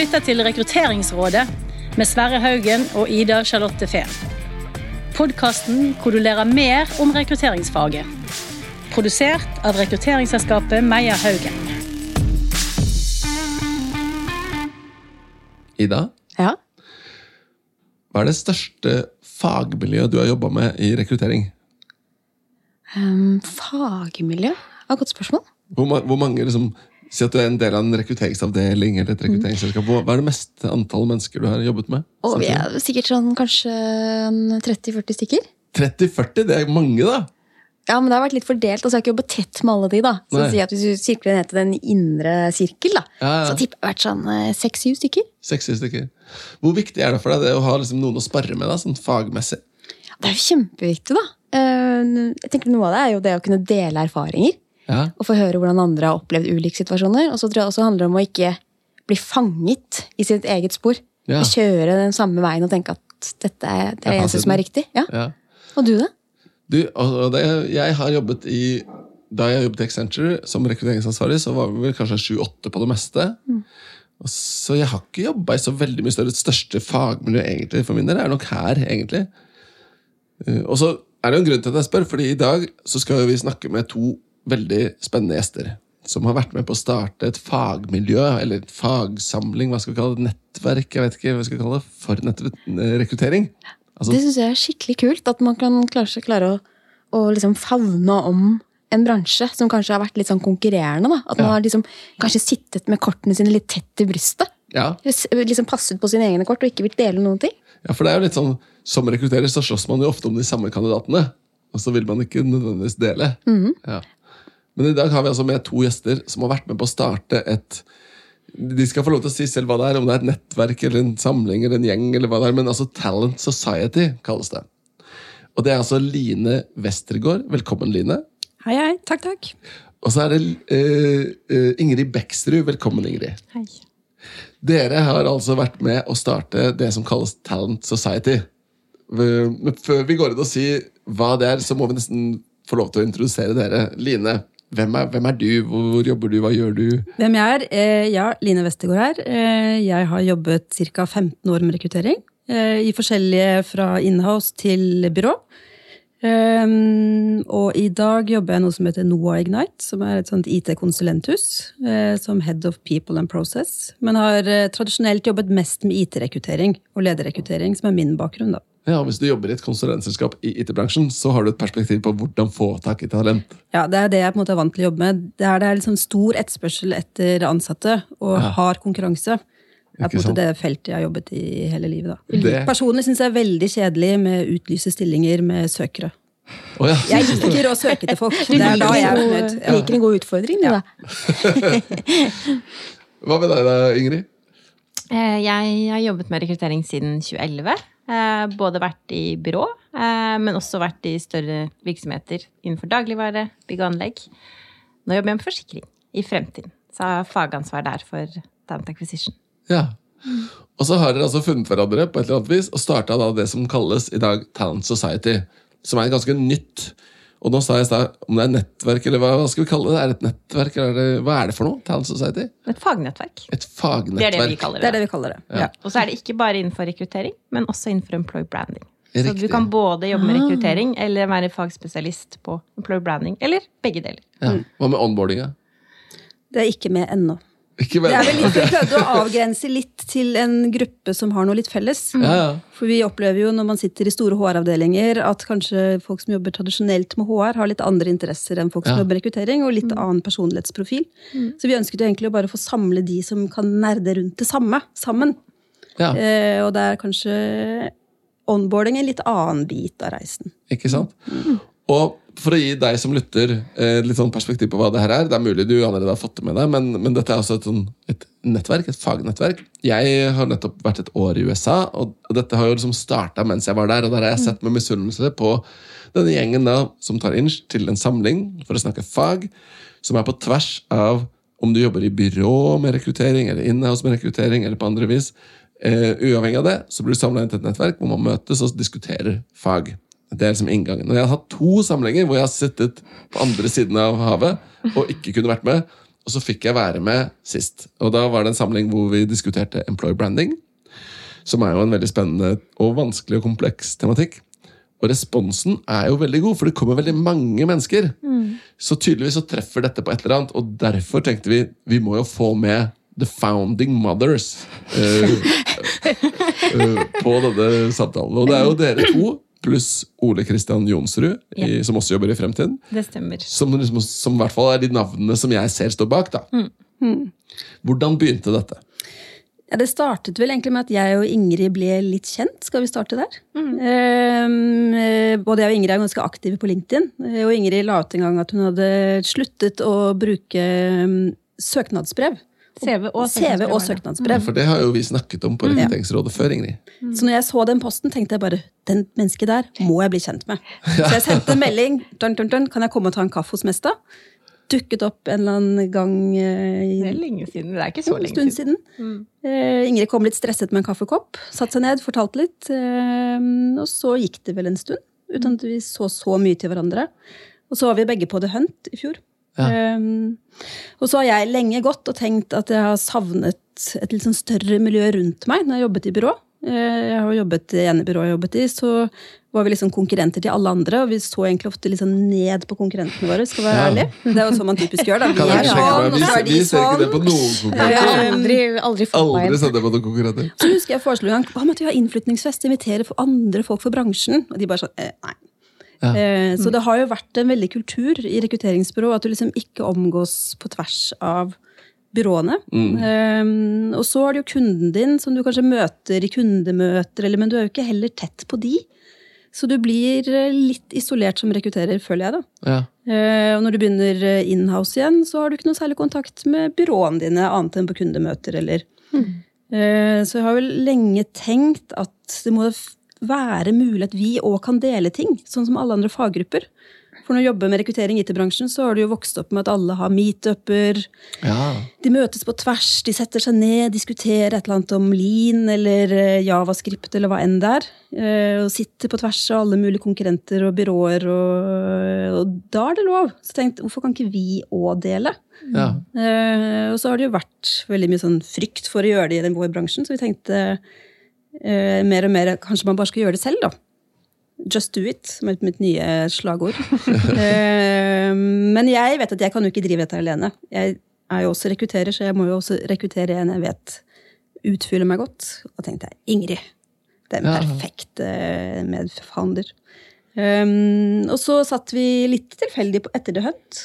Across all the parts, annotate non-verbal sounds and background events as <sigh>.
lytter til Rekrutteringsrådet med Sverre Haugen og Ida Charlotte Fehn. Podkasten hvor du lærer mer om rekrutteringsfaget. Produsert av rekrutteringsselskapet Meyer Haugen. Ida, Ja. hva er det største fagmiljøet du har jobba med i rekruttering? Um, fagmiljø? et godt spørsmål. Hvor, ma hvor mange liksom, Si at du er en del av en rekrutteringsavdeling eller et rekrutteringsselskap. Hva er det meste antall mennesker du har jobbet med? Og vi er sikkert sånn kanskje 30-40 stykker. 30-40, det er mange, da! Ja, men det har vært litt fordelt, altså Jeg har ikke jobbet tett med alle de. da. Så si at Hvis du sirkler ned til den indre sirkel, da, Ja, ja. så tipper det har vært sånn eh, seks-syv stykker. 60 stykker. Hvor viktig er det for deg det å ha liksom, noen å spare med, da, sånn fagmessig? Det er jo kjempeviktig, da. Eh, Jeg tenker Noe av det er jo det å kunne dele erfaringer. Ja, Og få høre hvordan andre har opplevd ulike situasjoner. Og så tror jeg også det om å ikke bli fanget i sitt eget spor. Ja. Kjøre den samme veien og tenke at dette er det eneste som er riktig. Ja. ja. Og du, da? Du, det, jeg har jobbet i Da jeg jobbet i Accenture som rekrutteringsansvarlig, så var vi vel kanskje sju-åtte på det meste. Mm. Så jeg har ikke jobba i så veldig mye større. Det største fagmiljøet egentlig for min del er nok her, egentlig. Eh, Og så er det jo en grunn til at jeg spør, fordi i dag så skal vi snakke med to veldig spennende gjester. Som har vært med på å starte et fagmiljø, eller et fagsamling, hva skal vi kalle det, nettverk, jeg vet ikke hva vi skal kalle det, for nettrekruttering. Altså, Det syns jeg er skikkelig kult. At man kan klare, klare å, å liksom favne om en bransje som kanskje har vært litt sånn konkurrerende. Da. At man Ja. har liksom kanskje sittet med kortene sine litt tett i brystet. ja, Liksom passet på sine egne kort og ikke vil dele noen ting. Ja, for det er jo litt sånn, Som rekrutterer så slåss man jo ofte om de samme kandidatene. Og så vil man ikke nødvendigvis dele. Ja. Men i dag har vi altså med to gjester som har vært med på å starte et De skal få lov til å si selv hva det er, om det er et nettverk eller en samling eller en gjeng. eller hva det er, Men altså Talent Society kalles det. Og det er altså Line Westergård. Velkommen, Line. Hei, hei. Takk, takk. Og så er det uh, eh, Ingrid Beksrud. Velkommen, Ingrid. Hei. Dere har altså vært med å starte det som kalles Talent Society. Men før vi går inn og sier hva det er, så må vi nesten få lov til å introdusere dere. Line, hvem er, hvem er du? Hvor jobber du? Hva gjør du? Hvem jeg er? Eh, ja, Line Westergård her. Eh, jeg har jobbet ca. 15 år med rekruttering. Eh, I forskjellige fra inhouse til byrå. Eh, og i dag jobber jeg noe som heter NOAH Ignite, som er et sånt IT-konsulenthus. Som Head of People and Process. Men har tradisjonelt jobbet mest med IT-rekruttering og lederrekruttering, som er min bakgrunn. da. Ja, Hvis du jobber i et konsulentselskap i IT-bransjen, så har du et perspektiv på hvordan få tak i talent. Ja, Det er det jeg på en måte er vant til å jobbe med. Det er, det er liksom stor etterspørsel etter ansatte, og Ja. hard konkurranse. Det er på en måte det feltet jeg har jobbet i hele livet. da. Det- Personlig syns jeg er veldig kjedelig med utlyse stillinger med søkere. Oh, ja. Jeg liker å søke til folk. Det er da jeg er fornøyd. Ja. liker en god utfordring. du, da. <laughs> Hva med deg da, Ingrid? Eh, Jeg har jobbet med rekruttering siden 2011. Eh, Både vært i byrå, eh, men også vært i større virksomheter innenfor dagligvare, bygg og anlegg. Nå jobber jeg med forsikring i fremtiden, så jeg har fagansvar der for Talent Acquisition. Ja. Og så har dere altså funnet hverandre på et eller annet vis og starta det som kalles i dag Talent Society. Som er ganske nytt. Og nå sa jeg i stad om det er nettverk, eller hva, hva skal vi kalle det? Er det et nettverk, eller er det, hva er det for noe? Talent Society? Et fagnettverk. Et Det er fagnettverk. det vi kaller Det det. det vi kaller det. Ja. Ja. Og så er det ikke bare innenfor rekruttering, men også innenfor employee branding. Så du kan både jobbe med rekruttering eller være fagspesialist på employee branding, eller begge deler. Ja. Hva med onboardinga? Det er ikke med ennå. Ikke Det er vel litt, Vi prøvde å avgrense litt til en gruppe som har noe litt felles. Ja, ja. For vi opplever jo når man sitter i store HR-avdelinger, at kanskje folk som jobber tradisjonelt med HR, har litt andre interesser enn folk som Ja. jobber med rekruttering, og litt annen personlighetsprofil. Så vi ønsket jo egentlig å bare få samle de som kan nerde rundt det samme, sammen. ja. Eh, og det er kanskje onboarding en litt annen bit av reisen. Ikke sant? Og for å gi deg som lytter eh, litt sånn perspektiv på hva det her er Det er mulig du allerede har fått det med deg, men, men dette er også et, sånn, et nettverk, et fagnettverk. Jeg har nettopp vært et år i USA, og, dette har jo liksom starta mens jeg var der. Og der har jeg sett med misunnelse på denne gjengen da, som tar inch til en samling for å snakke fag, som er på tvers av om du jobber i byrå med rekruttering, eller inhouse med rekruttering, eller på andre vis. Eh, uavhengig av det, så blir du samla inn til et nettverk hvor man møtes og diskuterer fag. Det er liksom inngangen. Og jeg har hatt to samlinger hvor jeg har sittet på andre siden av havet og ikke kunne vært med. Og så fikk jeg være med sist. Og da var det en samling hvor vi diskuterte employer branding. Som er jo en veldig spennende og vanskelig og kompleks tematikk. Og responsen er jo veldig god, for det kommer veldig mange mennesker. Så tydeligvis så treffer dette på et eller annet, og derfor tenkte vi vi må jo få med The Founding Mothers uh, uh, <laughs> på denne samtalen. Og det er jo dere to pluss Ole Kristian Jonsrud, i, som også jobber i Fremtiden. Det stemmer. Som, liksom, som i hvert fall er de navnene som jeg ser står bak. da. Hvordan begynte dette? Ja, det startet vel egentlig med at jeg og Ingrid ble litt kjent. Skal vi starte der? Mm. eh, både jeg og Ingrid er ganske aktive på LinkedIn. eh, Og Ingrid la ut en gang at hun hadde sluttet å bruke mm, søknadsbrev. CV og CV og søknadsbrev. For det har jo vi snakket om på Rekrutteringsrådet før. Ingrid. Så når jeg så den posten, tenkte jeg bare den mennesket der må jeg bli kjent med. Så jeg sendte en <laughs> melding. Dun, dun, dun, kan jeg komme og ta en kaffe hos Mesta? Dukket opp en eller annen gang eh, i Det er lenge siden. Det er ikke så en lenge stund siden. siden. Eh, Ingrid kom litt stresset med en kaffekopp, satte seg ned, fortalte litt. eh, og så gikk det vel en stund, uten at vi så så mye til hverandre. Og så var vi begge på The Hunt i fjor. Eh, og så har jeg lenge gått og tenkt at jeg har savnet et litt sånn større miljø rundt meg når jeg jobbet i byrå. Eh, Jeg har jobbet i ene byrået jeg jobbet i, så var vi liksom konkurrenter til alle andre, og vi så egentlig ofte sånn ned på konkurrentene våre, skal være Ja. ærlig. Det er jo sånn man typisk gjør, da. Vi er sjekke sånn, og så er Vi, ser ikke det på sånn. noen konkurrenter. aldri, aldri Aldri sett det på noen konkurrenter. Så husker jeg foreslo en gang hva med at vi har innflytningsfest, invitere for andre folk for bransjen? Og de bare sånn eh, nei. Ja. Eh, så det har jo vært en veldig kultur i rekrutteringsbyrå at du liksom ikke omgås på tvers av byråene. Eh, og så er det jo kunden din som du kanskje møter i kundemøter, eller, men du er jo ikke heller tett på de. Så du blir eh, litt isolert som rekrutterer, føler jeg, da. Ja. Eh, og når du begynner inhouse igjen, så har du ikke noe særlig kontakt med byråene dine, annet enn på kundemøter eller Eh, Så jeg har vel lenge tenkt at det må være mulig at vi òg kan dele ting, sånn som alle andre faggrupper. For når du jobber med rekruttering i IT-bransjen, så har du jo vokst opp med at alle har meetuper. ja. De møtes på tvers, de setter seg ned, diskuterer et eller annet om Lean eller eh, Javascript eller hva enn det er. eh, Og sitter på tvers av alle mulige konkurrenter og byråer, og, og da er det lov. Så jeg hvorfor kan ikke vi òg dele? ja. Eh, og så har det jo vært veldig mye sånn frykt for å gjøre det i den vår bransjen, så vi tenkte eh, mer og mer kanskje man bare skal gjøre det selv, da. Just do it, som er mitt nye slagord. <laughs> eh, men jeg vet at jeg kan jo ikke drive dette alene. Jeg er jo også rekrutterer, så jeg må jo også rekruttere en jeg vet utfyller meg godt. Og tenkte jeg, Ingrid. Den Ja. perfekte medforhandler. Um, og så satt vi litt tilfeldig på etter The Hunt.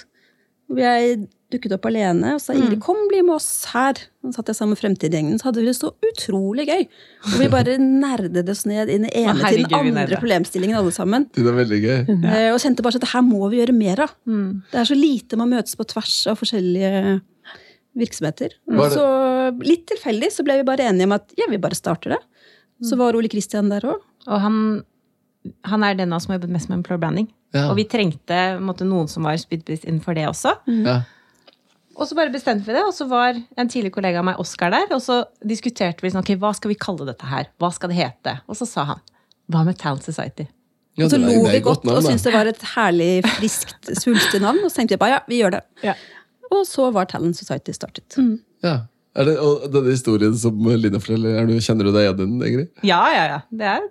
Hvor jeg dukket opp alene og sa Ingrid, kom, bli med oss her. Og så satt jeg sammen med Fremtidgjengen, så hadde vi det så utrolig gøy. Og vi bare nerdet oss ned i den ene til den andre problemstillingen alle sammen. Det er veldig gøy. Eh, Og kjente bare at det her må vi gjøre mer av. Det er så lite man møtes på tvers av forskjellige virksomheter. Var Så litt tilfeldig så ble vi bare enige om at ja, vi bare starter det. Så var Ole Kristian der òg. Og han, han er den av oss som har jobbet mest med employer branding. Ja. Og vi trengte måtte, noen som var spydspiss innenfor det også. Ja. Og så bare bestemte vi det, og så var en tidligere kollega av meg, Oskar, der. Og så diskuterte vi sånn, ok, hva skal vi kalle dette her? Hva skal det hete? Og så sa han hva med Talent Society? Ja, Og så lo vi godt navn, og syntes det var et herlig, friskt, <laughs> svulstig navn. Og så tenkte vi bare ja, vi gjør det. Ja. Og så var Talent Society startet. Ja. Er det, og denne historien som Line forteller, er du, kjenner du deg igjen i den, Ingrid? Ja, ja, ja. Det, er,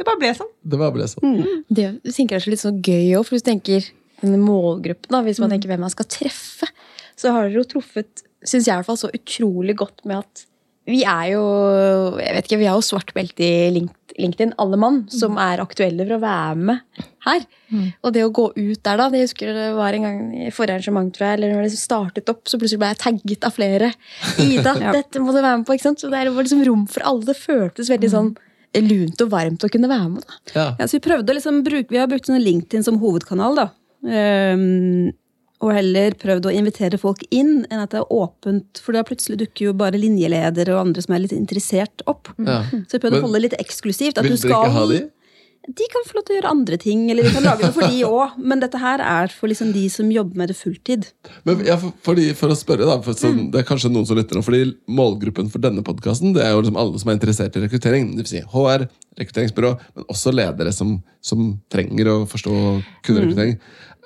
det bare ble sånn. Det bare ble sånn. Det tenker jeg er så litt sånn gøy òg, for hvis du tenker denne målgruppen, da, hvis man tenker hvem man skal treffe, så har dere jo truffet, syns jeg i hvert fall, så utrolig godt med at vi er jo jeg vet ikke, vi har jo svart belte i LinkedIn, alle mann, som er aktuelle for å være med her. Og det å gå ut der, da det Jeg husker det var en gang i forrige arrangement, tror jeg, eller når det startet opp, så plutselig ble jeg tagget av flere. Ida, <laughs> <laughs> dette må du være med på. ikke sant? Så det var liksom rom for alle. Det føltes veldig sånn lunt og varmt å kunne være med. da. Ja. Ja, så vi prøvde å liksom bruke, vi har brukt sånn LinkedIn som hovedkanal, da. Ehm, og heller prøvd å invitere folk inn, enn at det er åpent. For da plutselig dukker jo bare linjeledere og andre som er litt interessert, opp. Ja. Så vi prøvde å holde det litt eksklusivt. At Vil du dere skal, ikke ha de? De kan få lov til å gjøre andre ting, eller vi kan lage noe for de òg. Men dette her er for liksom de som jobber med det fulltid. Men ja, for, fordi, for å spørre, da, for sånn, det er kanskje noen som lytter nå, fordi målgruppen for denne podkasten er jo liksom alle som er interessert i rekruttering. Det vil si HR, rekrutteringsbyrå, men også ledere som, som trenger å forstå kunderekruttering.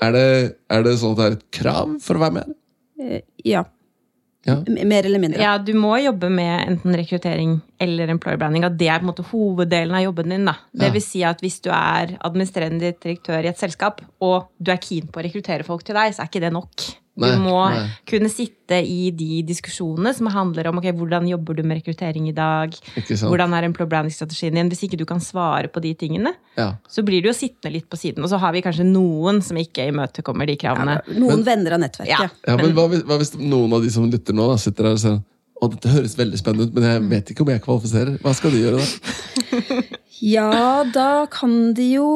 Er, det, er det sånn at det er et krav for å være med? Eh, Ja. Ja. Mer eller mindre. Ja, du må jobbe med enten rekruttering eller employer branding. At det er på en måte hoveddelen av jobben din. da. Det Ja. vil si at hvis du er administrerende direktør i et selskap, og du er keen på å rekruttere folk til deg, så er ikke det nok. Du Nei, må nei. kunne sitte i de diskusjonene som handler om okay, hvordan jobber du med rekruttering i dag, hvordan er employer branding-strategien din. Hvis ikke du kan svare på de tingene, Ja. så blir du jo sittende litt på siden. Og så har vi kanskje noen som ikke imøtekommer de kravene. Noen venner av nettverket. Ja. Ja, men hva hvis, hva hvis noen av de som lytter nå, da, sitter der og sier å, dette høres veldig spennende ut, men jeg vet ikke om jeg kvalifiserer. Hva skal de gjøre da? <laughs> Ja, da kan de jo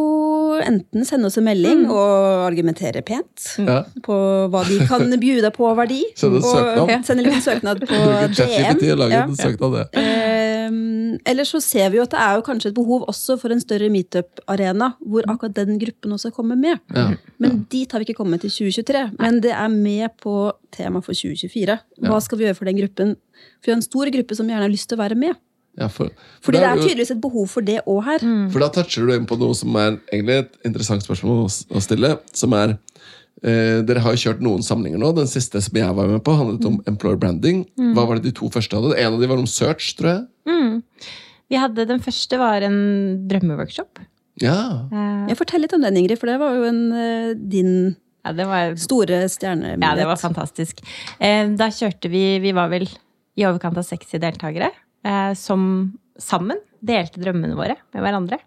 enten sende oss en melding og argumentere pent Ja. på hva de kan <laughs> bjuda på verdi. Sende og søknad. <laughs> Sende en liten søknad på <laughs> DM. og Ja. søknad, det. Ehm, Eller så ser vi jo at det er jo kanskje et behov også for en større meetup-arena, hvor akkurat den gruppen også kommer med. Ja. Men dit har vi ikke kommet til 2023. Men det er med på temaet for 2024. Hva skal vi gjøre for den gruppen? For vi har en stor gruppe som gjerne har lyst til å være med. Ja, for, for, Fordi det er tydeligvis et behov for det òg her. for da toucher du inn på noe som er egentlig et interessant spørsmål å, stille. Som er eh, Dere har jo kjørt noen samlinger nå. Den siste som jeg var med på, handlet om employer branding. Hva var det de to første hadde? En av de var om search, tror jeg. Mm. Vi hadde, Den første var en drømmeworkshop. Ja. Eh, Jeg Fortell litt om den, Ingrid, for det var jo en, eh, din Ja, det var store stjernemulighet. Ja, det var fantastisk. Eh, Da kjørte vi Vi var vel i overkant av 60 deltakere som sammen delte drømmene våre med hverandre.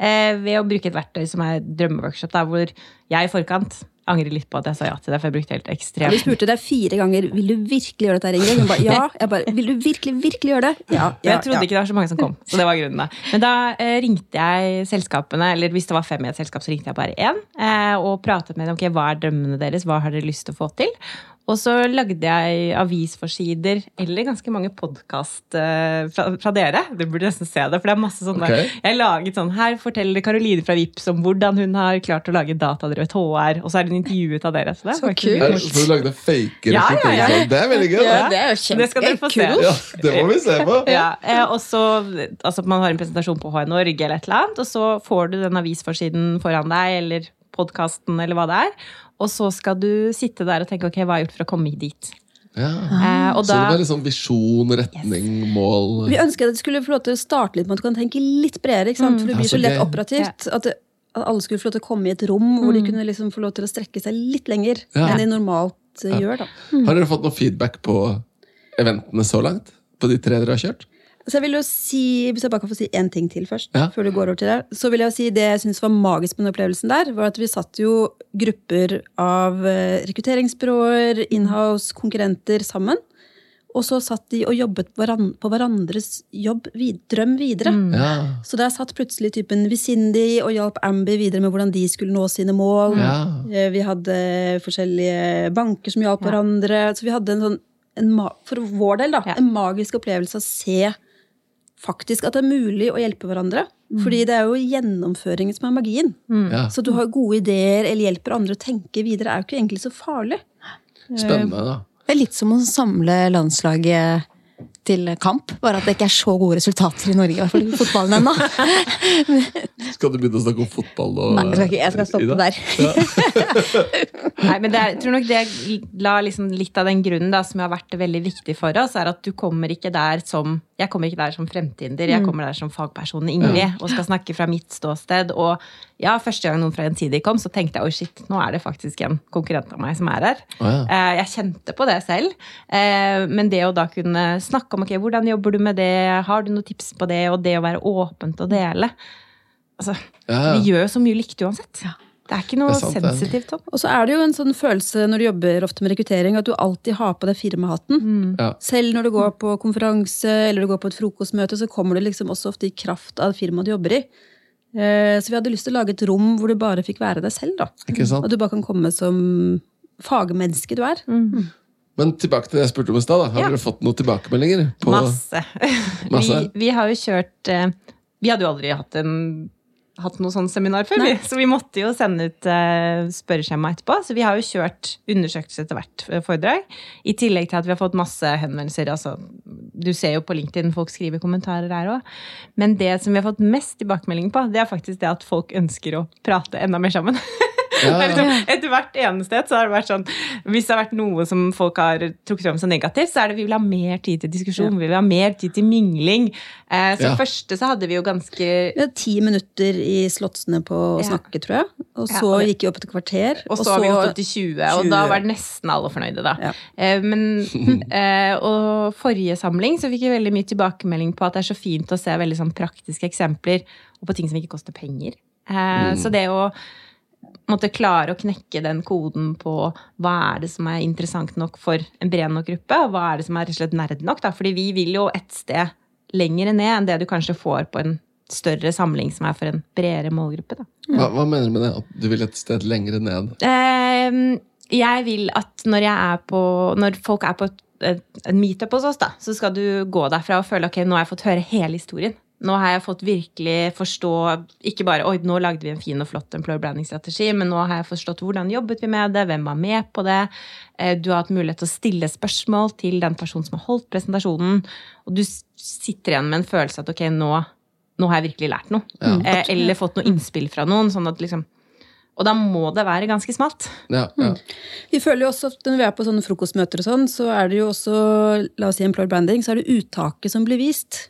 Eh, ved å bruke et verktøy som er drømmeworkshop, da, hvor jeg i forkant angrer litt på at jeg sa ja til det, for jeg brukte helt ekstremt Vi spurte deg fire ganger vil du virkelig gjøre dette, Ingrid. Hun ba, ja. Jeg bare, vil du virkelig, virkelig gjøre det? Ja, ja, jeg trodde ja. ikke det var så mange som kom. Så det var grunnen da. Men da eh, ringte jeg selskapene, eller hvis det var fem i et selskap, så ringte jeg bare én. Eh, og pratet med dem ok, hva er drømmene deres, hva har dere lyst til å få til. Og så lagde jeg avisforsider, eller ganske mange podkast uh, fra, fra dere. Du burde nesten se det, for det er masse sånne. Okay. Jeg laget sånn, Her forteller Karoline fra Vips om hvordan hun har klart å lage datadrevet HR, og så er hun intervjuet av dere. Så det Så kult. Er, så du lagde fake Ja, ja, ja. Det er veldig gøy. Ja, det er jo Det skal dere få se. kjempekult. Ja, det må vi se på. <laughs> Ja, eh, og så, altså Man har en presentasjon på Norge, eller et eller annet, og så får du den avisforsiden foran deg, eller podkasten, eller hva det er. Og så skal du sitte der og tenke ok, hva har jeg gjort for å komme dit. Ja. Eh, og Så det da, var liksom visjon, retning, mål Vi ønsker at det skulle få lov til å starte litt med at du kan tenke litt bredere. ikke sant? For det Ja, blir så så lett gøy. operativt. At, det, at alle skulle få lov til å komme i et rom hvor de kunne liksom få lov til å strekke seg litt lenger Ja. enn de normalt gjør. da. Har dere fått noe feedback på eventene så langt? På de tre dere har kjørt? Så jeg vil jo si, Hvis jeg bare kan få si én ting til først, Ja. før du går over til det, så vil jeg si det jeg syns var magisk med den opplevelsen der, var at vi satt jo grupper av eh, rekrutteringsbyråer, inhouse, konkurrenter sammen. Og så satt de og jobbet på hverandres jobb, drøm videre. Ja. Så der satt plutselig typen Visindi og hjalp Ambi videre med hvordan de skulle nå sine mål. Ja. Eh, Vi hadde forskjellige banker som hjalp Ja. hverandre. Så vi hadde en sånn, en, ma- for vår del, da, Ja. en magisk opplevelse å se faktisk at det er mulig å hjelpe hverandre. Mm. Fordi det er jo gjennomføringen som er magien. ja. Så du har gode ideer eller hjelper andre å tenke videre, er jo ikke egentlig så farlig. Spennende, da. Det er litt som å samle landslaget til kamp, bare at det ikke er så gode resultater i Norge, i hvert fall i fotballen ennå. <laughs> Skal du begynne å snakke om fotball nå? Nei, jeg skal, ikke, jeg skal stoppe der. <laughs> nei, men det er, jeg tror nok det la liksom litt av den grunnen da, som har vært veldig viktig for oss, er at du kommer ikke der som Jeg kommer ikke der som fremtinder, jeg kommer der som fagperson Ingrid og skal snakke fra mitt ståsted. Og ja, første gang noen fra Gjensidig kom, så tenkte jeg oi, shit, nå er det faktisk en konkurrent av meg som er her. Oh, ja. Eh, Jeg kjente på det selv. Eh, Men det å da kunne snakke om ok, hvordan jobber du med det, har du noen tips på det, og det å være åpent og dele Altså, Ja. Vi gjør jo så mye likt uansett. Det er ikke noe er sant, sensitivt om. Og så er det jo en sånn følelse når du jobber ofte med rekruttering, at du alltid har på deg firmahatten. Ja. Selv når du går på konferanse eller du går på et frokostmøte, så kommer du liksom også ofte i kraft av firmaet du jobber i. Eh, Så vi hadde lyst til å lage et rom hvor du bare fikk være deg selv. da. Ikke sant? At du bare kan komme som fagmenneske du er. Men tilbake til det jeg spurte om i stad. da. Har Ja. dere fått noen tilbakemeldinger? På, Masse. Masse? Vi, vi har jo kjørt eh, Vi hadde jo aldri hatt en hatt noe sånn seminar før, vi. så vi måtte jo sende ut eh, spørreskjema etterpå. Så vi har jo kjørt undersøkelse etter hvert eh, foredrag. I tillegg til at vi har fått masse henvendelser. Altså, du ser jo på LinkedIn, folk skriver kommentarer her òg. Men det som vi har fått mest tilbakemelding på, det er faktisk det at folk ønsker å prate enda mer sammen. <laughs> <laughs> Ja. Det liksom, etter hvert eneste så har det vært sånn Hvis det har vært noe som folk har trukket fram som negativt, så er det vi vil ha mer tid til diskusjon. Vi vil ha mer tid til mingling. Eh, så Ja. første så hadde vi jo ganske Vi hadde ti minutter i slottsene på å Ja. snakke, tror jeg. Og Ja, så og det- gikk vi opp et kvarter. Og så har vi gått opp til 20, og da var nesten alle fornøyde, da. Ja. Eh, Men, <laughs> eh, og forrige samling så fikk vi veldig mye tilbakemelding på at det er så fint å se veldig sånn praktiske eksempler, og på ting som ikke koster penger. Mm. Så det å måtte klare å knekke den koden på hva er det som er interessant nok for en bred nok gruppe, og hva er det som er rett og slett nerd nok, da. Fordi vi vil jo et sted lenger ned enn det du kanskje får på en større samling som er for en bredere målgruppe, da. Hva, hva mener du med det? At du vil et sted lengre ned? Eh, jeg vil at når, jeg er på, når folk er på et, et, en meetup hos oss, da, så skal du gå derfra og føle ok, nå har jeg fått høre hele historien. Nå har jeg fått virkelig forstå ikke bare oi, nå lagde vi en fin og flott employer branding-strategi, men nå har jeg forstått hvordan jobbet vi med det, hvem var med på det. Eh, Du har hatt mulighet til å stille spørsmål til den personen som har holdt presentasjonen, og du sitter igjen med en følelse at ok, nå, nå har jeg virkelig lært noe. Ja. Eller fått noe innspill fra noen. sånn at liksom og da må det være ganske smalt. Ja, ja. Vi føler jo også at når vi er på sånne frokostmøter og sånn, så er det jo også, la oss si employer branding, så er det uttaket som blir vist.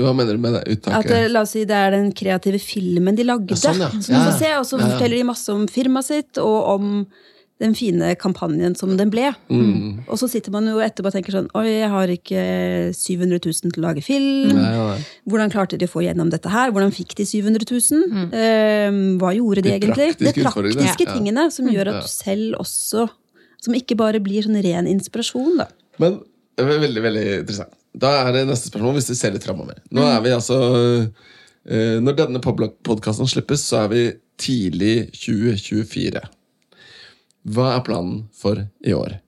Hva mener du med det uttaket? At, la oss si det er den kreative filmen de lagde. Ja, sånn, ja. Som Ja, du får se, og så Ja, ja. forteller de masse om firmaet sitt, og om den fine kampanjen som den ble. Mm. Og så sitter man jo etterpå og tenker sånn Oi, jeg har ikke 700 000 til å lage film. Nei, nei. Hvordan klarte de å få gjennom dette her? Hvordan fikk de 700 000? Eh, hva gjorde de, De egentlig? De praktiske Ja. tingene som gjør at du selv også Som ikke bare blir sånn ren inspirasjon, da. Men er veldig, veldig interessant. Da er det neste spørsmål, hvis vi ser litt framover. Nå er vi altså eh, Når denne podkasten slippes, så er vi tidlig 2024. Hva er planen for i år?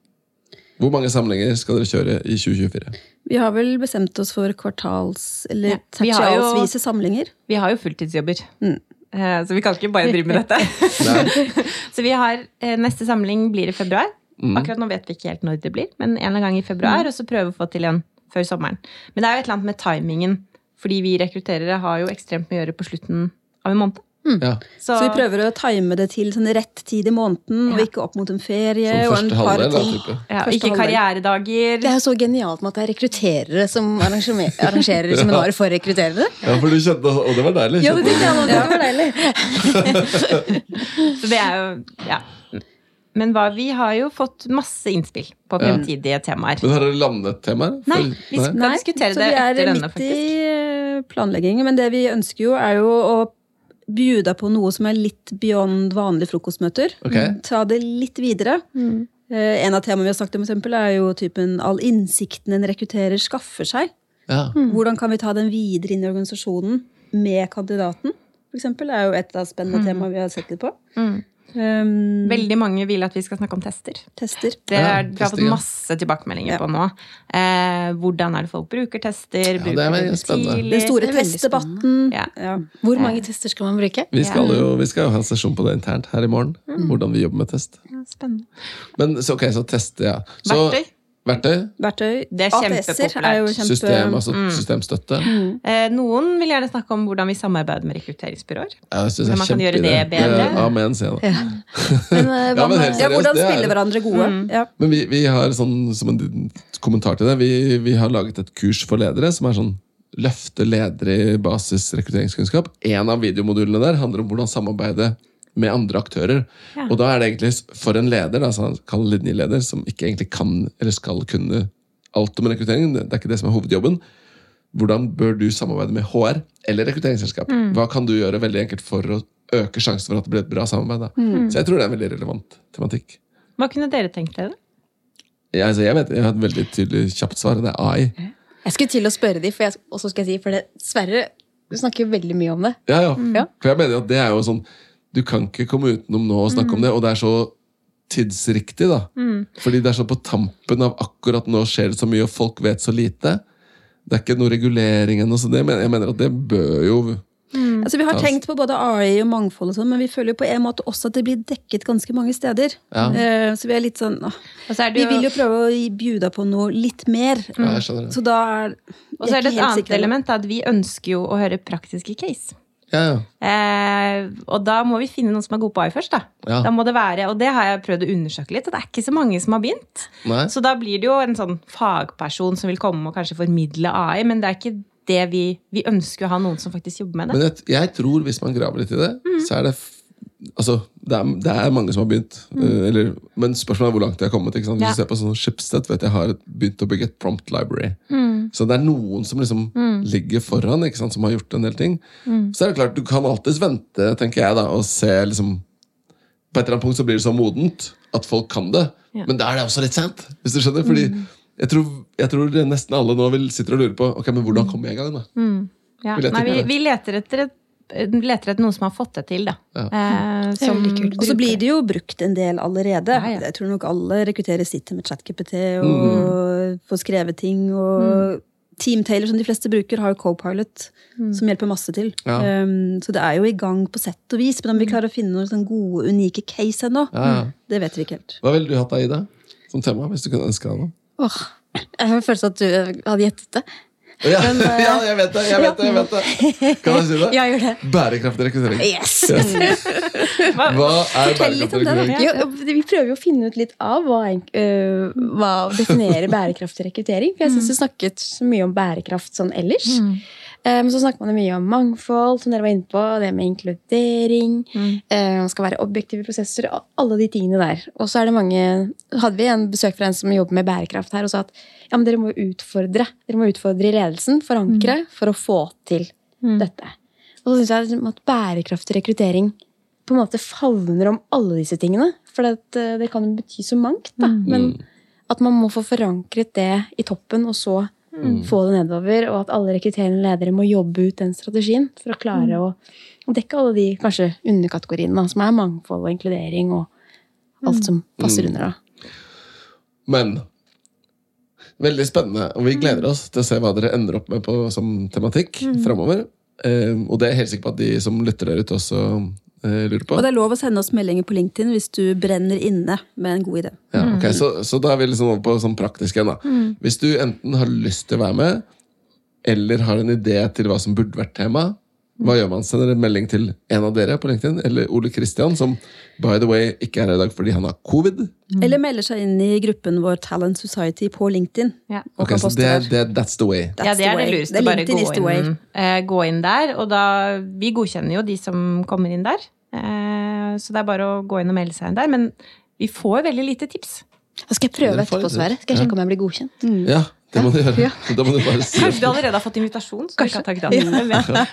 Hvor mange samlinger skal dere kjøre i 2024? Vi har vel bestemt oss for kvartals- eller Ja, vi tertialsvise samlinger. Vi har jo fulltidsjobber. Mm. Eh, Så vi kan ikke bare drive med dette. <laughs> <laughs> Så vi har eh, Neste samling blir i februar. Mm. Akkurat nå vet vi ikke helt når det blir, men en eller annen gang i februar. Og så prøve å få til en før sommeren. Men det er jo et eller annet med timingen. Fordi vi rekrutterere har jo ekstremt mye å gjøre på slutten av en måned. Ja. Så, Så vi prøver å time det til sånn rett tid i måneden, og ikke opp mot en ferie. Som og en første par halvdel, da, ja, ikke halvdel. karrieredager. Det er jo så genialt med at det er rekrutterere som arrangerer, <laughs> seminarer for rekrutterere. ja, for du kjente Og det var deilig. Ja, det det. Det var deilig. <laughs> Så det er jo Ja. Men hva, vi har jo fått masse innspill på fremtidige temaer. Men har dere landet temaer? Nei, vi skal diskutere så det vi er etter denne, midt i eh, planleggingen. Men det vi ønsker jo, er jo å bjuda på noe som er litt beyond vanlige frokostmøter. Okay. Ta det litt videre. Mm. En av temaene vi har snakket om, eksempel, er jo typen all innsikten en rekrutterer skaffer seg. Ja. Hvordan kan vi ta den videre inn i organisasjonen med kandidaten? For eksempel, er jo et av spennende temaer vi har sett litt på. Mm. Um, Veldig mange vil at vi skal snakke om tester. tester. Det Ja, er, vi har fått masse tilbakemeldinger Ja. på nå. Eh, hvordan er det folk bruker tester? det er bruker det spennende. tidlig? Den store testdebatten. Ja. Ja. Hvor mange tester skal man bruke? Vi skal jo vi skal jo ha en sesjon på det internt her i morgen. Hvordan vi jobber med test. Ja, spennende. Men så, ok, så teste, ja. Så, Verktøy. Verktøy. Verktøy. Det er ATS-er er jo kjempepopulært. kjempe... System, altså systemstøtte. Eh, noen vil gjerne snakke om hvordan vi samarbeider med rekrutteringsbyråer. Ja, jeg synes det Hvordan er man kan gjøre det bedre. Amen, sier jeg da. <laughs> Men, eh, Ja, men helt Ja, hvordan spiller er- spille hverandre gode. Mm. Ja. Men vi, vi har sånn, som en kommentar til det, vi, vi har laget et kurs for ledere som er sånn løfte ledere i basis rekrutteringskunnskap. En av videomodulene der handler om hvordan samarbeide med andre aktører. Ja. Og da er det egentlig for en leder, da, altså kall linjeleder, som ikke egentlig kan eller skal kunne alt om rekruttering, det er ikke det som er hovedjobben. Hvordan bør du samarbeide med HR eller rekrutteringsselskap? Hva kan du gjøre veldig enkelt for å øke sjansen for at det blir et bra samarbeid? Da? Så jeg tror det er en veldig relevant tematikk. Hva kunne dere tenkt dere? Jeg, altså, jeg vet, jeg har et veldig tydelig kjapt svar. Det er AI. Jeg skulle til å spørre de, for jeg, også skal jeg si, for det, Sverre du snakker jo veldig mye om det. Ja, ja. Ja. For jeg mener at det er jo sånn Du kan ikke komme utenom nå og snakke om det, og det er så tidsriktig, da. Fordi det er så på tampen av akkurat nå skjer det så mye, og folk vet så lite. Det er ikke noe regulering ennå, så det, men jeg mener at det bør jo Altså, vi har tenkt på både AI og mangfold, og sånn, men vi føler jo på en måte også at det blir dekket ganske mange steder. Ja. Uh, Så vi er litt sånn åh, Og er det Vi vil jo prøve å bjuda på noe litt mer. Ja, jeg skjønner det. Så da er og så er det et annet sikker element, at vi ønsker jo å høre praktiske case. Ja, ja. Eh, og da må vi finne noen som er gode på AI først. Da. Ja. da må det være, Og det har jeg prøvd å undersøke litt, og det er ikke så mange som har begynt. Nei. Så da blir det jo en sånn fagperson som vil komme og kanskje formidle AI, men det er ikke det vi, vi ønsker å ha noen som faktisk jobber med det. Men jeg, jeg tror hvis man graver litt i det, Mm. så er det Altså, det er, det er mange som har begynt. Mm. Eller, men spørsmålet er hvor langt de har kommet. Hvis Mm. Ja. du ser på sånn Schibsted, vet jeg har begynt å bygge et prompt library. Mm. Så det er noen som liksom ligger foran, som har gjort en del ting. Mm. Så er det klart, du kan alltids vente, tenker jeg, da, og se liksom På et eller annet punkt så blir det så modent at folk kan det. Ja. Mm. Men da er det også litt sent, hvis du skjønner. Fordi jeg tror, jeg tror nesten alle nå vil sitter og lurer på Ok, men hvordan kommer jeg i gang. da? Ja. Nei, vi, vi leter etter et leter etter noen som har fått det til, da. Ja. Eh, som. Og så blir det jo brukt en del allerede. Ja, ja. Jeg tror nok alle rekrutterer sitter med ChatGPT og får skrevet ting. Og Teamtailor, som de fleste bruker, har jo Copilot, som hjelper masse til. Ja. Um, så det er jo i gang på sett og vis. Men om vi klarer å finne noen sånn gode, unike case ennå, Ja, ja. det vet vi ikke helt. Hva ville du hatt deg i det Som tema, hvis du kunne ønske deg noe? Åh, jeg har følelsen at du hadde gjettet det. Ja, Men, uh, <laughs> ja, jeg vet det! jeg vet det, jeg vet det Kan jeg si det? <laughs> Ja, gjør det. Bærekraftig rekruttering. Yes! <laughs> Hva er bærekraftig rekruttering? Ja, vi prøver jo å finne ut litt av hva, øh, hva definerer bærekraftig rekruttering. For jeg syns du snakket så mye om bærekraft sånn ellers. Eh, Men så snakker man mye om mangfold, som dere var inne på. Det med inkludering. Mm. Man skal være objektive prosesser. Alle de tingene der. Og så er det mange Hadde vi en besøk fra en som jobber med bærekraft her, og sa at ja, men dere må utfordre. Dere må utfordre i ledelsen, forankre, for å få til dette. Og så syns jeg liksom at bærekraftig rekruttering på en måte favner om alle disse tingene. For det, det kan jo bety så mangt. Da. Men at man må få forankret det i toppen, og så få det nedover. Og at alle rekrutterende ledere må jobbe ut den strategien for å klare å, å dekke alle de kanskje underkategoriene, som er mangfold og inkludering og alt som passer under. da. Men veldig spennende, og vi gleder oss til å se hva dere ender opp med på som tematikk framover. Eh, og det er jeg helt sikker på at de som lytter der ute, også eh, lurer på. Og det er lov å sende oss meldinger på LinkedIn hvis du brenner inne med en god idé. Ja, ok, så, så da er vi liksom over på sånn praktisk igjen. da. Hvis du enten har lyst til å være med, eller har en idé til hva som burde vært tema, hva gjør man? Sender en melding til en av dere på LinkedIn, eller Ole Kristian, som by the way ikke er her i dag fordi han har covid. Eller melder seg inn i gruppen vår Talent Society på LinkedIn. Ja. Og Ok, kan så det, det, that's the way. That's ja, det er det lureste. Bare gå inn, uh, gå inn der. Og da Vi godkjenner jo de som kommer inn der. Uh, så det er bare å gå inn og melde seg inn der. Men vi får veldig lite tips. Da skal jeg prøve etterpå, Sverre. Skal jeg sjekke om jeg blir godkjent. Ja, det må du gjøre. Ja. Da må du bare si Kanskje du allerede har fått invitasjon? Så Kanskje. ikke har takket ja.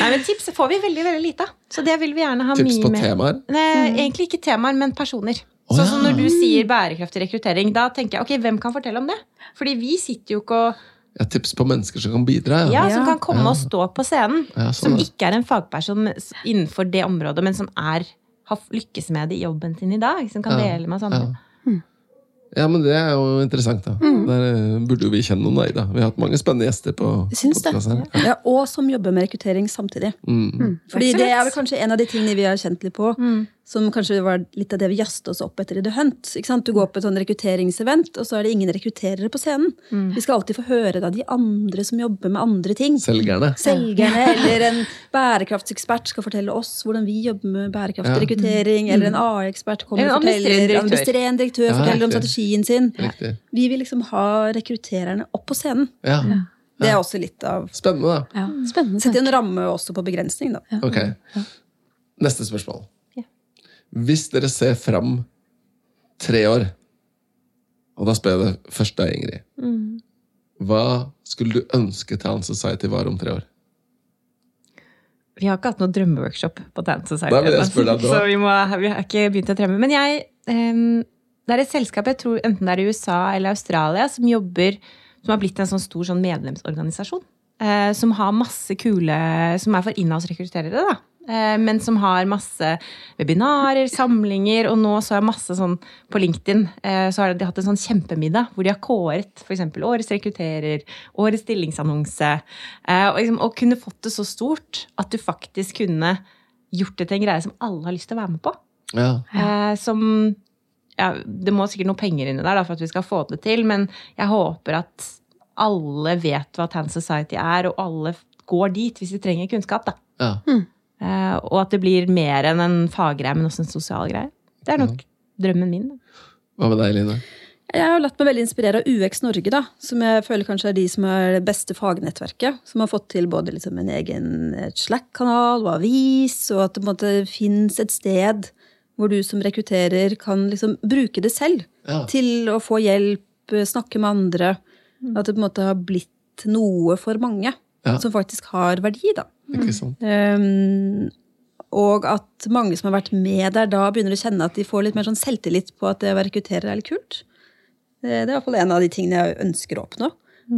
Nei, men Tips får vi veldig veldig lite av. Så det vil vi gjerne ha tips mye på mer. temaer. Nei, egentlig ikke temaer, men personer. Oh, sånn som ja. når du sier bærekraftig rekruttering, da tenker jeg ok, hvem kan fortelle om det? Fordi vi sitter jo ikke og Ja, tips på mennesker som kan bidra. ja, Ja. som kan komme og stå på scenen. Ja, sånn, som ikke er en fagperson innenfor det området, men som er, har lykkes med det i jobben sin i dag. Som kan Ja, dele med oss andre. Ja. Ja, men det er jo interessant, da. Der eh, burde jo vi kjenne noen, da. Vi har hatt mange spennende gjester på syns det. podcasten her. Ja, og som jobber med rekruttering samtidig. Mm. Fordi det er vel kanskje en av de tingene vi har kjent litt på, som kanskje var litt av det vi jazzet oss opp etter i The Hunt. Ikke sant? Du går på et sånn rekrutteringsevent, og så er det ingen rekrutterere på scenen. Vi skal alltid få høre da de andre som jobber med andre ting. Selgerne. Selgerne eller en bærekraftsekspert skal fortelle oss hvordan vi jobber med bærekraftig Ja. rekruttering. Eller en AI-ekspert kommer en og forteller administrerende direktør. administrerende direktør Ja, forteller om strategien sin. Riktig. Vi vil liksom ha rekruttererne opp på scenen. Ja. Det er også litt av Spennende, da. Ja, spennende. Sette en ramme også på begrensning, da. Ok. Neste spørsmål. Hvis dere ser fram tre år, og da spør jeg det først deg, Ingrid. Mm. Hva skulle du ønske Talent Society var om tre år? Vi har ikke hatt noe drømmeworkshop på Talent Society. Deg da. Så vi, må, vi har ikke begynt å drømme. Men jeg um, Det er et selskap, jeg tror enten det er i USA eller Australia, som jobber Som har blitt en sånn stor sånn medlemsorganisasjon. eh, som har masse kule Som er for inhouse-rekrutterere, da. Eh, men som har masse webinarer, samlinger, og nå så er masse sånn på LinkedIn eh, så har de hatt en sånn kjempemiddag hvor de har kåret f.eks. årets rekrutterer, årets stillingsannonse. eh, Og, liksom, og kunne fått det så stort at du faktisk kunne gjort det til en greie som alle har lyst til å være med på. Ja. Eh, som ja, Det må sikkert noe penger inni der da, for at vi skal få det til, men jeg håper at alle vet hva Tan Society er, og alle går dit hvis de trenger kunnskap. da. Ja. Eh, og at det blir mer enn en faggreie, men også en sosial greie. Det er nok drømmen min. Da. Hva med deg, Line? Jeg har latt meg veldig inspirere av UX Norge, da, som jeg føler kanskje er de som er det beste fagnettverket. Som har fått til både liksom en egen Slack-kanal og avis, og at det på en måte fins et sted hvor du som rekrutterer kan liksom bruke det selv Ja. til å få hjelp, snakke med andre. At det på en måte har blitt noe for mange Ja. som faktisk har verdi, da. Ikke sant? Um, og at mange som har vært med der da, begynner å kjenne at de får litt mer sånn selvtillit på at det å være rekrutterer er litt kult. Det det er i hvert fall en av de tingene jeg ønsker å oppnå.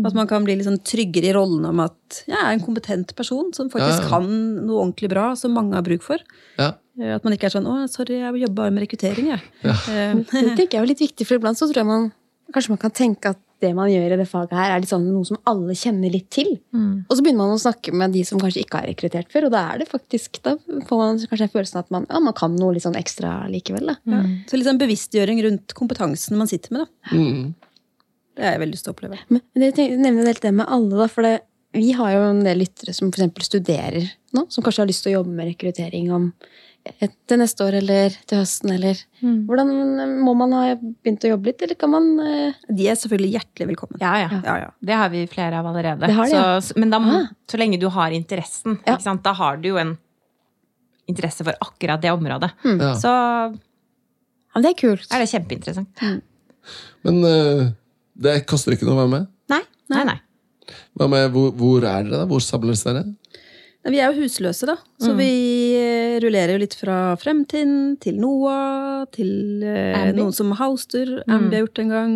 At man kan bli litt sånn tryggere i rollen om at jeg er en kompetent person som faktisk Ja, ja. kan noe ordentlig bra, som mange har bruk for. Ja. Eh, At man ikke er sånn 'Å, sorry, jeg jobber bare med rekruttering', jeg. Eh, <laughs> Det tenker jeg er litt viktig, for iblant så tror jeg man kanskje man kan tenke at det man gjør i det faget her, er litt sånn noe som alle kjenner litt til. Og så begynner man å snakke med de som kanskje ikke har rekruttert før, og da er det faktisk, da får man kanskje en følelse av at man, ja, man kan noe litt sånn ekstra likevel. Da. ja. Så litt sånn bevisstgjøring rundt kompetansen man sitter med, da. Mm. Det har jeg veldig lyst til å oppleve. Men jeg nevner helt det med alle, da, for det, vi har jo en del lyttere som for eksempel studerer nå, som kanskje har lyst til å jobbe med rekruttering om til neste år eller til høsten, eller Hvordan Må man ha begynt å jobbe litt, eller kan man uh... De er selvfølgelig hjertelig velkommen. Ja, ja. Ja, ja. Det har vi flere av allerede. Det har de, ja. så, men da, Ah. så lenge du har interessen, Ja. ikke sant? da har du jo en interesse for akkurat det området. Ja. Så Ja, det er kult. er det kjempeinteressant. Men uh, det koster ikke noe å være med? Nei, nei, nei. Hva med, hvor, hvor er dere, da? Hvor samles dere? Vi er jo husløse, da. Så vi eh, rullerer jo litt fra Fremtiden til NOAH, til eh, Ambi. noen som Houster. Ambi har gjort det en gang.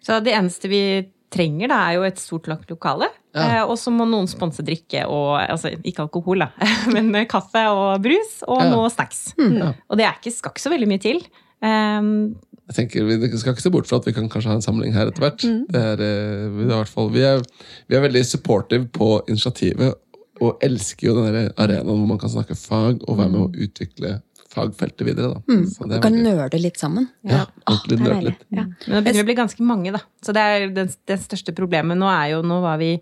Så det eneste vi trenger, da, er jo et stort nok lokale. Ja. Eh, og så må noen sponse drikke og Altså ikke alkohol, da, <laughs> men kaffe og brus og Ja. noe snacks. Ja. Og det er ikke, skal ikke så veldig mye til. Um, Jeg tenker, Vi skal ikke se bort fra at vi kan kanskje ha en samling her etter hvert. Det er, eh, vi, er hvert fall, vi, er, vi er veldig supportive på initiativet og elsker jo den arenaen hvor man kan snakke fag og være med å utvikle fagfeltet videre. Da. Så du kan veldig- nøle litt sammen. ja, ja ordentlig det er nøle deilig. litt. Ja. Men nå begynner vi å bli ganske mange, da. Så det er det, det største problemet nå er jo Nå var vi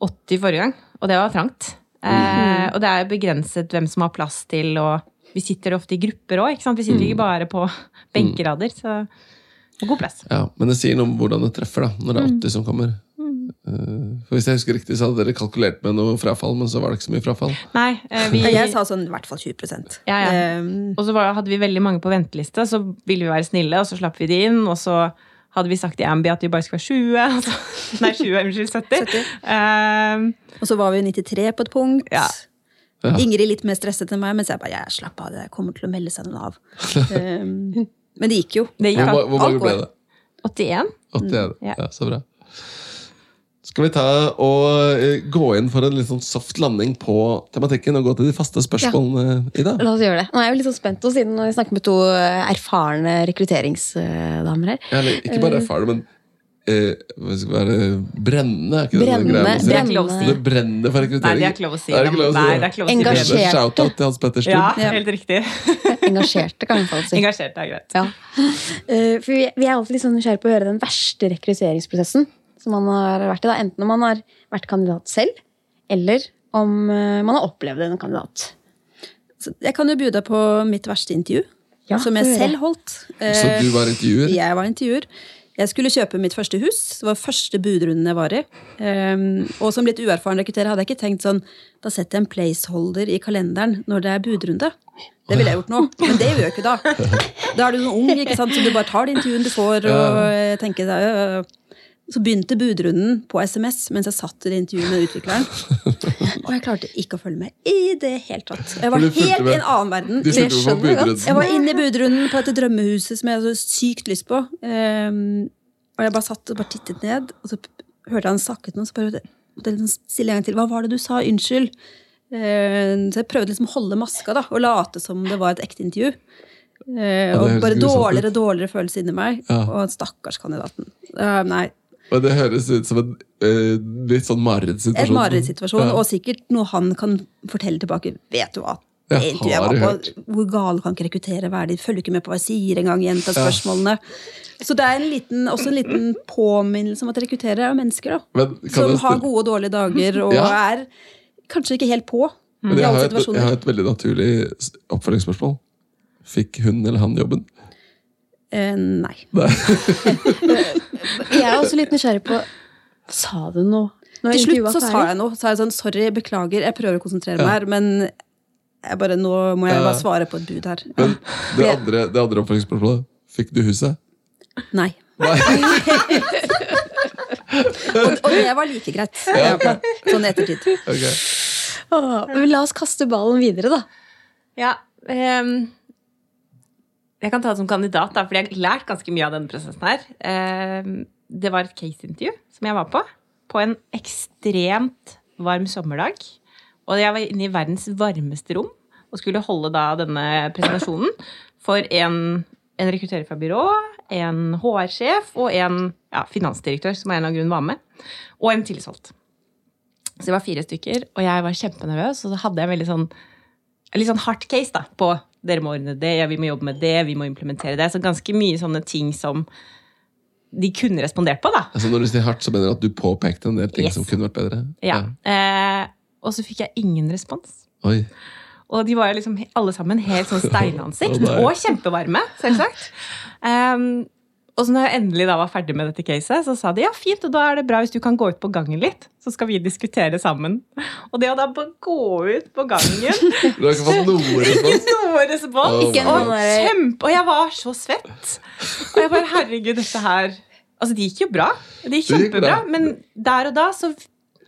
80 forrige gang, og det var trangt. Eh, og det er begrenset hvem som har plass til, og vi sitter ofte i grupper òg. Vi sitter ikke bare på benkerader, så og god plass. Ja, Men det sier noe om hvordan det treffer, da, når det er 80 som kommer. Eh, For Hvis jeg husker riktig, så hadde dere kalkulert med noe frafall, men så var det ikke så mye frafall. Nei, eh, vi Jeg sa sånn i hvert fall 20 Ja, ja. Um, Og så var, hadde vi veldig mange på venteliste, så ville vi være snille, og så slapp vi de inn. Og så hadde vi sagt i Ambi at vi bare skulle være 20. <laughs> Altså, nei, 20, unnskyld, 70. 70. Um, og så var vi 93 på et punkt. Ja. Ja. Ingrid litt mer stresset enn meg, mens jeg bare jeg slapp av, det kommer til å melde seg noen av. Um, <laughs> men det gikk jo. det gikk Hvor, hvor mange ble det? 81. 81. ja. Ja, så bra. Skal vi ta og eh, gå inn for en litt sånn soft landing på tematikken og gå til de faste spørsmålene, Ida? La oss gjøre det. Nå er jeg jo litt sånn spent, og siden vi snakker med to eh, erfarne rekrutteringsdamer her. Ja, eller, ikke bare erfarne, men eh, hva skal det være brennende? Er ikke det det Brennende, greia Si? Det er ikke lov å si. Det brenner for Nei, rekruttering. det er ikke lov å si. Er det ikke lov å si Nei, det? er ikke lov å si. Engasjerte. Shout-out til Hans Petter. Ja, helt riktig. <laughs> Engasjerte, kan i si. Engasjerte er greit. Ja. Uh, For vi, vi er alltid litt sånn nysgjerrige på å høre den verste rekrutteringsprosessen som man har vært i. da. Enten om man har vært kandidat selv, eller om eh, man har opplevd en kandidat. Så jeg kan jo by deg på mitt verste intervju, Ja, som jeg selv holdt. Så Eh, du var intervjuer? Jeg var intervjuer. Jeg skulle kjøpe mitt første hus. Det var første budrunden jeg var i. Ehm, og som litt uerfaren rekrutterer hadde jeg ikke tenkt sånn Da setter jeg en placeholder i kalenderen når det er budrunde. Det ville jeg gjort nå, men det gjør jeg ikke da. Da er du ung, ikke sant? så du bare tar de intervjuene du får. og tenker deg, øh. Så begynte budrunden på SMS mens jeg satt i det intervjuet med utvikleren. <laughs> Og jeg klarte ikke å følge med i det hele tatt. Jeg var helt med. i en annen verden. Jeg var inne i budrunden på dette drømmehuset som jeg hadde så sykt lyst på. Um, og jeg bare satt og bare tittet ned, og så hørte jeg han snakket noe, så bare måtte jeg liksom stille en gang til. Hva var det du sa? Unnskyld. Ehm, så jeg prøvde liksom å holde maska da, og late som det var et ekte intervju. Uh, og bare dårligere og dårligere følelse inni meg. Ja. Og stakkars kandidaten. Uh, nei, Og det høres ut som en uh, litt sånn En marerittsituasjon. marerittsituasjon, Ja. og sikkert noe han kan fortelle tilbake. Vet du hva? Jeg har jeg hørt? på, Hvor gale kan ikke rekruttere være? De følger ikke med på hva jeg sier engang. Gjenta spørsmålene. Så det er en liten, også en liten påminnelse om at rekrutterere er mennesker, da. Men kan Som har gode og dårlige dager, og Ja. er kanskje ikke helt på Men i jeg har, et, jeg har et veldig naturlig oppfølgingsspørsmål. Fikk hun eller han jobben? Eh, nei. Nei. <laughs> <laughs> Jeg er også litt nysgjerrig på Sa du noe? Når Til slutt så sa jeg noe. Sa jeg sånn, sorry, beklager, jeg prøver å konsentrere meg her, men jeg bare, nå må jeg bare svare på et bud her. Men det andre, det andre oppfølgingsspørsmålet Fikk du huset? Nei. Nei. <laughs> Og, og det var like greit. Ja, okay. Sånn i ettertid. Okay. Åh, men la oss kaste ballen videre, da. Ja, ehm, jeg kan ta det som kandidat, da, for jeg har lært ganske mye av denne prosessen her. Ehm, det var et case-intervju som jeg var på, på en ekstremt varm sommerdag. Og jeg var inne i verdens varmeste rom og skulle holde da denne presentasjonen for en, en rekrutterer fra byrå, en HR-sjef og en ja, finansdirektør som av en eller annen grunn var med, og en tillitsvalgt. Så det var fire stykker, og jeg var kjempenervøs, og så hadde jeg en veldig sånn litt sånn hardt case da, på dere må ordne det, ja, vi må jobbe med det, vi må implementere det. Så ganske mye sånne ting som de kunne respondert på, da. Altså Når du sier hardt, så mener du at du påpekte en del ting Yes. som kunne vært bedre? Ja. Eh, og så fikk jeg ingen respons. Oi. Og de var jo liksom alle sammen helt sånn <laughs> steinansikt, oh, og kjempevarme, selvsagt. Um, <laughs> og så når jeg endelig da var ferdig med dette caset, så sa de ja, fint, og da er det bra hvis du kan gå ut på gangen litt, så skal vi diskutere sammen. Og det å da gå ut på gangen <laughs> Du har ikke fått noe respons? Noe respons. Oh, Ikke en sånn Kjempe, og jeg var så svett. Og jeg bare, herregud, dette her Altså, det gikk jo bra. Det gikk kjempebra. bra. Men der og da så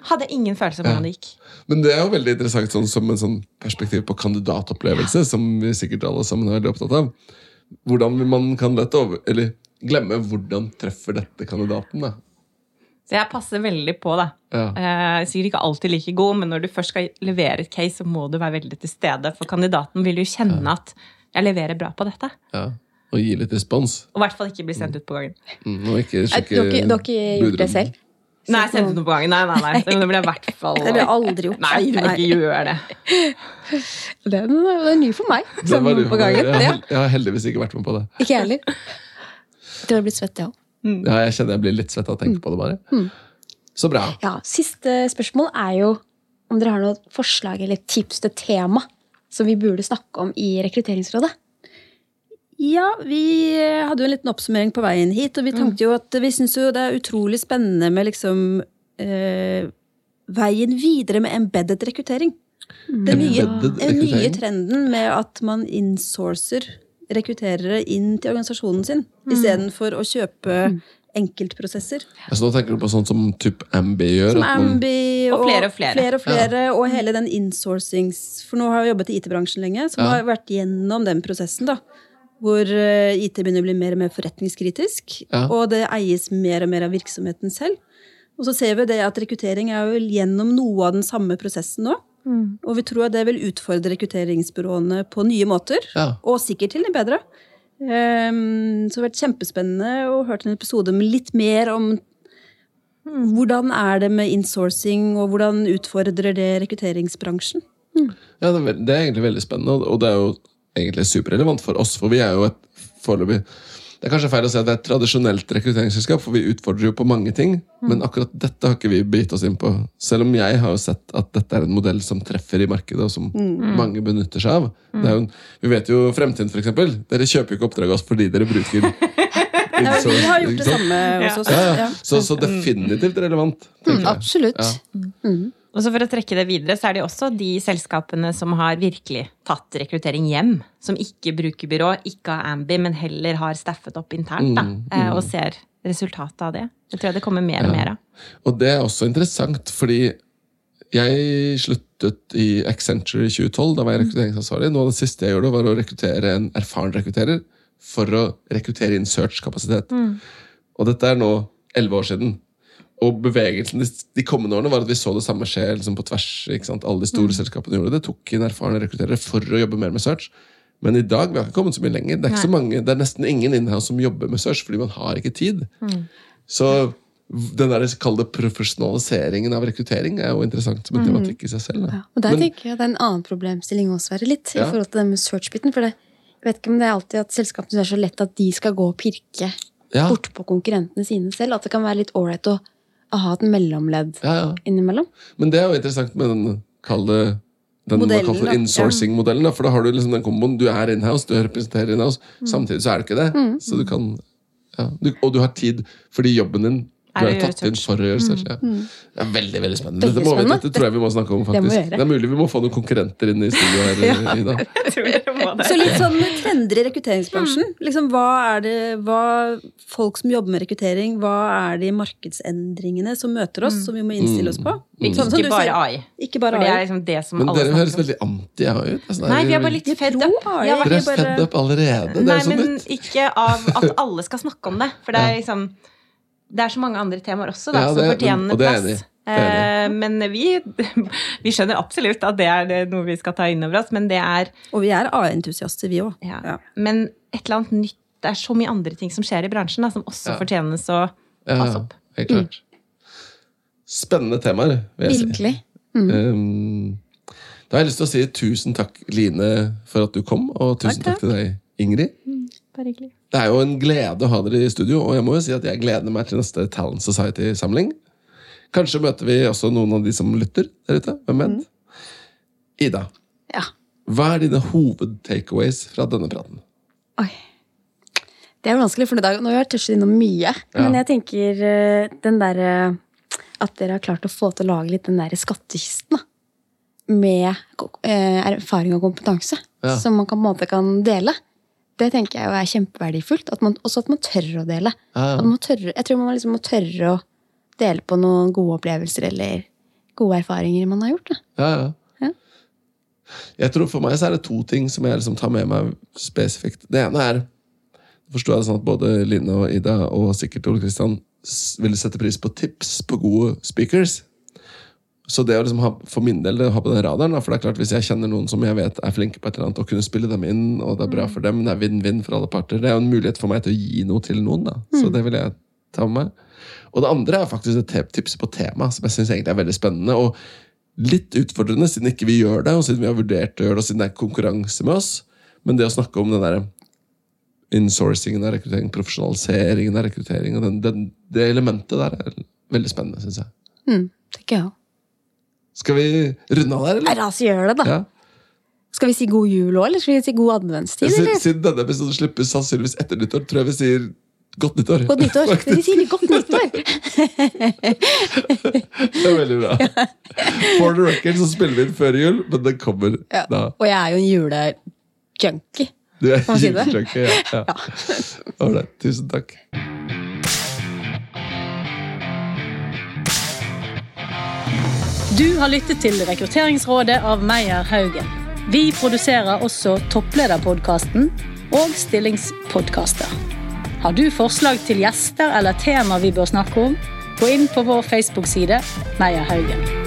hadde jeg ingen følelse av hvordan det gikk. Men det er jo veldig interessant sånn, som en sånn perspektiv på kandidatopplevelse, som vi sikkert alle sammen er veldig opptatt av. Hvordan man kan lette over, eller glemme hvordan treffer dette kandidaten. da. Så jeg passer veldig på, da. Ja. Eh, sikkert ikke alltid like god, men når du først skal levere et case, så må du være veldig til stede. For kandidaten vil jo kjenne at jeg leverer bra på dette. Ja. Og gi litt respons. Og i hvert fall ikke bli sendt ut på gangen. Mm, og ikke Er, sjekke dere, dere gjort det selv? Nei, sendt ut noe på gangen. Nei, nei, nei. <laughs> Det blir jeg i hvert fall Det ville aldri gjort. Nei, ikke gjøre det. <laughs> Den, er, er ny for meg. Sånn var det på for meg. gangen. Jeg, har, jeg har heldigvis ikke vært med på det. Ikke jeg heller. <laughs> Det har blitt svett, jeg òg. Ja, jeg kjenner jeg blir litt svett av å tenke på det. bare. Så bra. Ja, siste spørsmål er jo om dere har noe forslag eller tips til tema som vi burde snakke om i Rekrutteringsrådet. Ja, vi hadde jo en liten oppsummering på veien hit, og vi tenkte jo at vi syns jo det er utrolig spennende med liksom øh, veien videre med embedded rekruttering. Den nye, nye trenden med at man insourcer rekrutterere inn til organisasjonen sin, istedenfor å kjøpe enkeltprosesser. Altså, nå tenker du på sånn som typ MB gjør? Som at man- Ambi Og flere og flere. flere, og, flere, og hele den insourcings... For nå har jeg jobbet i IT-bransjen lenge, som Ja. har vært gjennom den prosessen. da. Hvor eh, IT begynner å bli mer og mer forretningskritisk, Ja. og det eies mer og mer av virksomheten selv. Og så ser vi det at rekruttering er jo gjennom noe av den samme prosessen nå. Og vi tror at det vil utfordre rekrutteringsbyråene på nye måter, Ja. og sikkert til det bedre. Um, så det har vært kjempespennende å høre en episode med litt mer om hvordan er det med insourcing, og hvordan utfordrer det rekrutteringsbransjen? Ja, det er, det er egentlig veldig spennende, og- og det er jo egentlig superrelevant for oss, for vi er jo et foreløpig Det er kanskje feil å si at det er et tradisjonelt rekrutteringsselskap, for vi utfordrer jo på mange ting, men akkurat dette har ikke vi begitt oss inn på. Selv om jeg har jo sett at dette er en modell som treffer i markedet, og som mange benytter seg av. Det er jo, vi vet jo Fremtiden, eksempel. Dere kjøper jo ikke oppdrag av oss fordi dere bruker <laughs> Ja, vi har gjort det samme hos oss. Ja, ja. Så, så definitivt relevant, Mm, jeg. Absolutt. Ja. Og så For å trekke det videre, så er det også de selskapene som har virkelig tatt rekruttering hjem. Som ikke bruker byrå, ikke har Ambi, men heller har staffet opp internt. Da, Mm, mm. Og ser resultatet av det. Det tror jeg det kommer mer og mer av. Og det er også interessant, fordi jeg sluttet i Accenture i 2012. Da var jeg rekrutteringsansvarlig. Noe av det siste jeg gjorde, var å rekruttere en erfaren rekrutterer for å rekruttere inn search-kapasitet. Og dette er nå elleve år siden. Og bevegelsen de, de kommende årene var at vi så det samme skje liksom på tvers. Alle de store selskapene gjorde det. Tok inn erfarne rekrutterere for å jobbe mer med search. Men i dag vi har ikke kommet så mye lenger. Det er mange, det er nesten ingen inhouse som jobber med search, fordi man har ikke tid. Så den der, kall det profesjonaliseringen av rekruttering er jo interessant som en tematikk i seg selv. Ja, og der Men- tenker jeg det er en annen problemstilling også, Sverre, litt, Ja. i forhold til det med search-biten. For det, jeg vet ikke om det er alltid at selskapene syns det er så lett at de skal gå og pirke Ja. bort på konkurrentene sine selv. At det kan være litt ålreit å, å ha et mellomledd Ja, ja. innimellom. Men det er jo interessant med den, kalde det den man Modellen, kaller for insourcing-modellen. For da har du liksom den komboen. Du er inhouse, du representerer inhouse. Mm. Samtidig så er du ikke det. Så du kan, ja, du, og du har tid fordi jobben din du er tatt inn for å gjøre research. Ja. Det er veldig veldig spennende. Veldig Dette, må vi, spennende. dette tror jeg vi må snakke om. Det faktisk. Det, Det er mulig vi må få noen konkurrenter inn i studio her. <laughs> Ida. <laughs> Dere må det. Så litt sånn trender i rekrutteringsbransjen. Liksom, hva er det, hva, folk som jobber med rekruttering, hva er de markedsendringene som møter oss, som vi må innstille oss på? Ikke Sånn ikke bare. AI. Ikke bare For det er liksom det som Men alle dere høres om. veldig anti-AI ut. Altså, Nei, vi er bare litt fed up. AI. Har Dere er bare- fed up allerede. Det Nei, er jo så men nytt. ikke av at alle skal snakke om det. For det er liksom Det er så mange andre temaer også da, Ja, som fortjener det er enig i. plass. Det Eh, Men vi, <laughs> vi skjønner absolutt at det er noe vi skal ta inn over oss, men det er Og vi er A-entusiaster, vi òg. ja. Ja. Men et eller annet nytt Det er så mye andre ting som skjer i bransjen, da, som også Ja. fortjenes å passe tas ja, opp. helt klart. Spennende temaer, vil jeg si. Virkelig. Um, da har jeg lyst til å si tusen takk, Line, for at du kom, og tusen Takk, takk til deg, Ingrid. Bare hyggelig. Det er jo en glede å ha dere i studio, og jeg må jo si at jeg gleder meg til neste Talent Society-samling. Kanskje møter vi også noen av de som lytter der ute. Hvem vet? Ida, Ja. hva er dine hoved-takeaways fra denne praten? Oi. Det er vanskelig, for nå har jeg touchet innom mye. Men jeg tenker eh, den derre At dere har klart å få til å lage litt den derre skattkisten. da. Med eh, erfaring og kompetanse. Ja. Som man kan, på en måte kan dele. Det tenker jeg er kjempeverdifullt. At man, også at man tør å dele. Man tørre, jeg tror man liksom må tørre å dele på noen gode opplevelser eller gode erfaringer man har gjort. Ja, ja. Ja. Jeg tror For meg så er det to ting som jeg liksom tar med meg spesifikt. Det ene er forstår jeg det sånn at både Line og Ida og sikkert Ole Kristian ville sette pris på tips på gode speakers. Så det å liksom ha, for min del ha på den radaren, for det er klart hvis jeg kjenner noen som jeg vet er flinke på et eller annet, og kunne spille dem inn, og det er bra for dem, det er vinn-vinn for alle parter, det er jo en mulighet for meg til å gi noe til noen. da. Så det vil jeg ta med meg. Og det andre er faktisk et tips på tema, som jeg syns egentlig er veldig spennende. og litt utfordrende, siden ikke vi gjør det, og siden vi har vurdert å gjøre det, og siden det er konkurranse med oss. Men det å snakke om den der insourcingen av rekruttering, profesjonaliseringen av rekruttering, og den, den, det elementet der er veldig spennende, syns jeg. Mm, tenker jeg også. Skal vi runde av der, eller? La oss gjøre det, da. Ja. Skal vi si god jul òg, eller skal vi si god adventstid? Siden, eller? siden denne episoden slippes sannsynligvis etter nyttår, tror jeg vi sier godt nyttår. Godt nyttår. <laughs> Vi sier godt nyttår. <laughs> Det er veldig bra. For the record så spiller vi inn før jul, men den kommer Ja. da. Og jeg er jo en julejunkie. Du er julejunkie, ja. ja. <laughs> Ålreit. Tusen takk. Du har lyttet til Rekrutteringsrådet av Meyer Haugen. Vi produserer også Topplederpodkasten og Stillingspodkaster. Har du forslag til gjester eller tema vi bør snakke om, gå inn på vår Facebook-side Meyer Haugen.